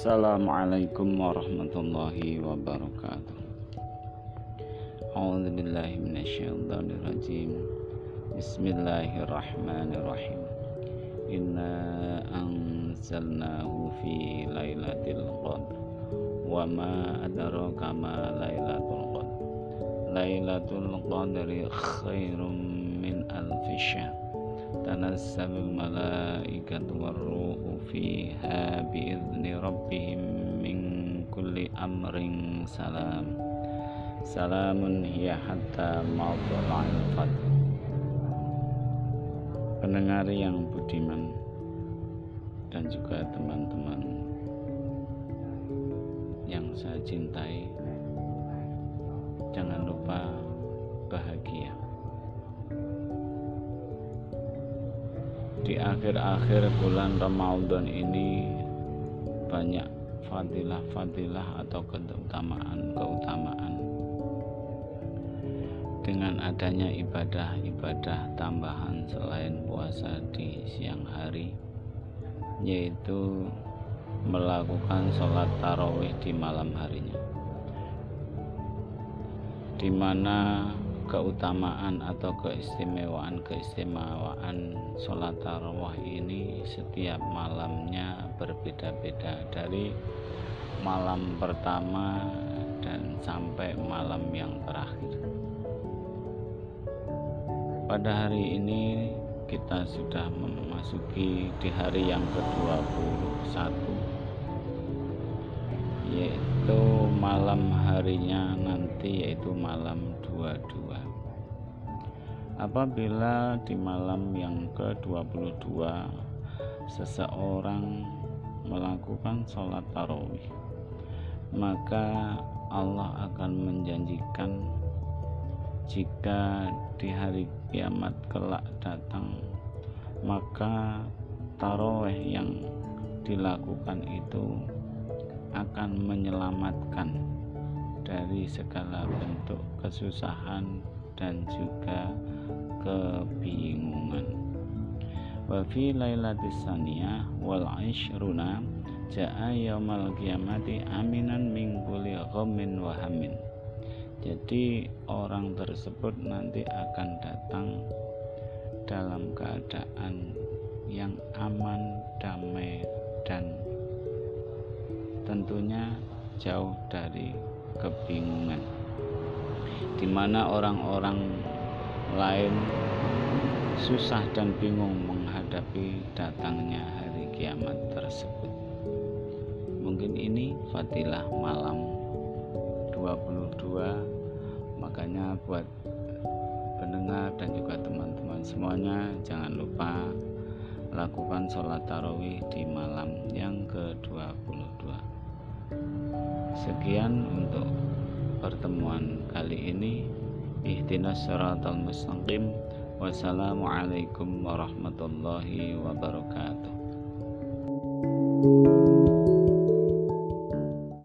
Assalamualaikum warahmatullahi wabarakatuh. A'udzu billahi minasyaitonir rajim. Bismillahirrahmanirrahim. Inna anzalnahu fi lailatul qadr. Wa ma adraka ma lailatul qadr. Lailatul qadri khairum min alfi syahr. Tanazzalul malaikatu warruhu fiha biizni rabbihim min kulli amrin salam. Salamun hiya hatta matla'il fajr. Pendengar yang budiman dan juga teman-teman yang saya cintai, jangan lupa bahagia. Di akhir-akhir bulan Ramadan ini banyak fadilah-fadilah atau keutamaan-keutamaan. Dengan adanya ibadah-ibadah tambahan selain puasa di siang hari yaitu melakukan sholat tarawih di malam harinya. Di mana keutamaan atau keistimewaan-keistimewaan sholat tarawih ini setiap malamnya berbeda-beda. Dari malam pertama dan sampai malam yang terakhir. Pada hari ini kita sudah memasuki di hari yang ke-21 yaitu malam harinya nanti yaitu malam 22 apabila di malam yang ke-22 seseorang melakukan sholat tarawih maka Allah akan menjanjikan jika di hari kiamat kelak datang maka taraweh yang dilakukan itu akan menyelamatkan dari segala bentuk kesusahan dan juga kebingungan. Wa fi lailatis saniyah wal ishruna ja'a yaumal qiyamati aminan min kulli ghammin wa hamin jadi orang tersebut nanti akan datang dalam keadaan yang aman, damai dan tentunya jauh dari kebingungan. Di mana orang-orang lain susah dan bingung menghadapi datangnya hari kiamat tersebut. Mungkin ini fadilah malam 22 makanya buat pendengar dan juga teman-teman semuanya jangan lupa lakukan sholat tarawih di malam yang ke-22 sekian untuk pertemuan kali ini. Ihdinas siratal mustaqim. Wassalamualaikum warahmatullahi wabarakatuh